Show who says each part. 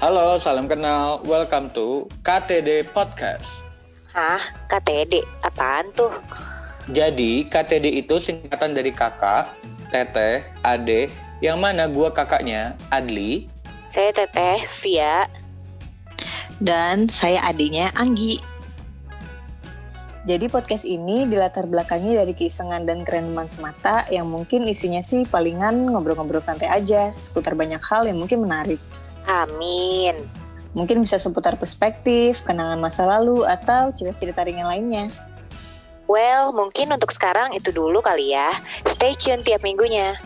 Speaker 1: Halo, salam kenal. Welcome to KTD Podcast.
Speaker 2: Hah? KTD? Apaan tuh?
Speaker 1: Jadi, KTD itu singkatan dari kakak, teteh, ade, yang mana gua kakaknya, Adli.
Speaker 2: Saya Teteh Via.
Speaker 3: Dan saya adiknya Anggi. Jadi podcast ini dilatar belakangi dari keisengan dan kereneman semata yang mungkin isinya sih palingan ngobrol-ngobrol santai aja seputar banyak hal yang mungkin menarik.
Speaker 2: Amin.
Speaker 3: Mungkin bisa seputar perspektif, kenangan masa lalu, atau cerita-cerita ringan lainnya.
Speaker 2: Well, mungkin untuk sekarang itu dulu kali ya. Stay tune tiap minggunya.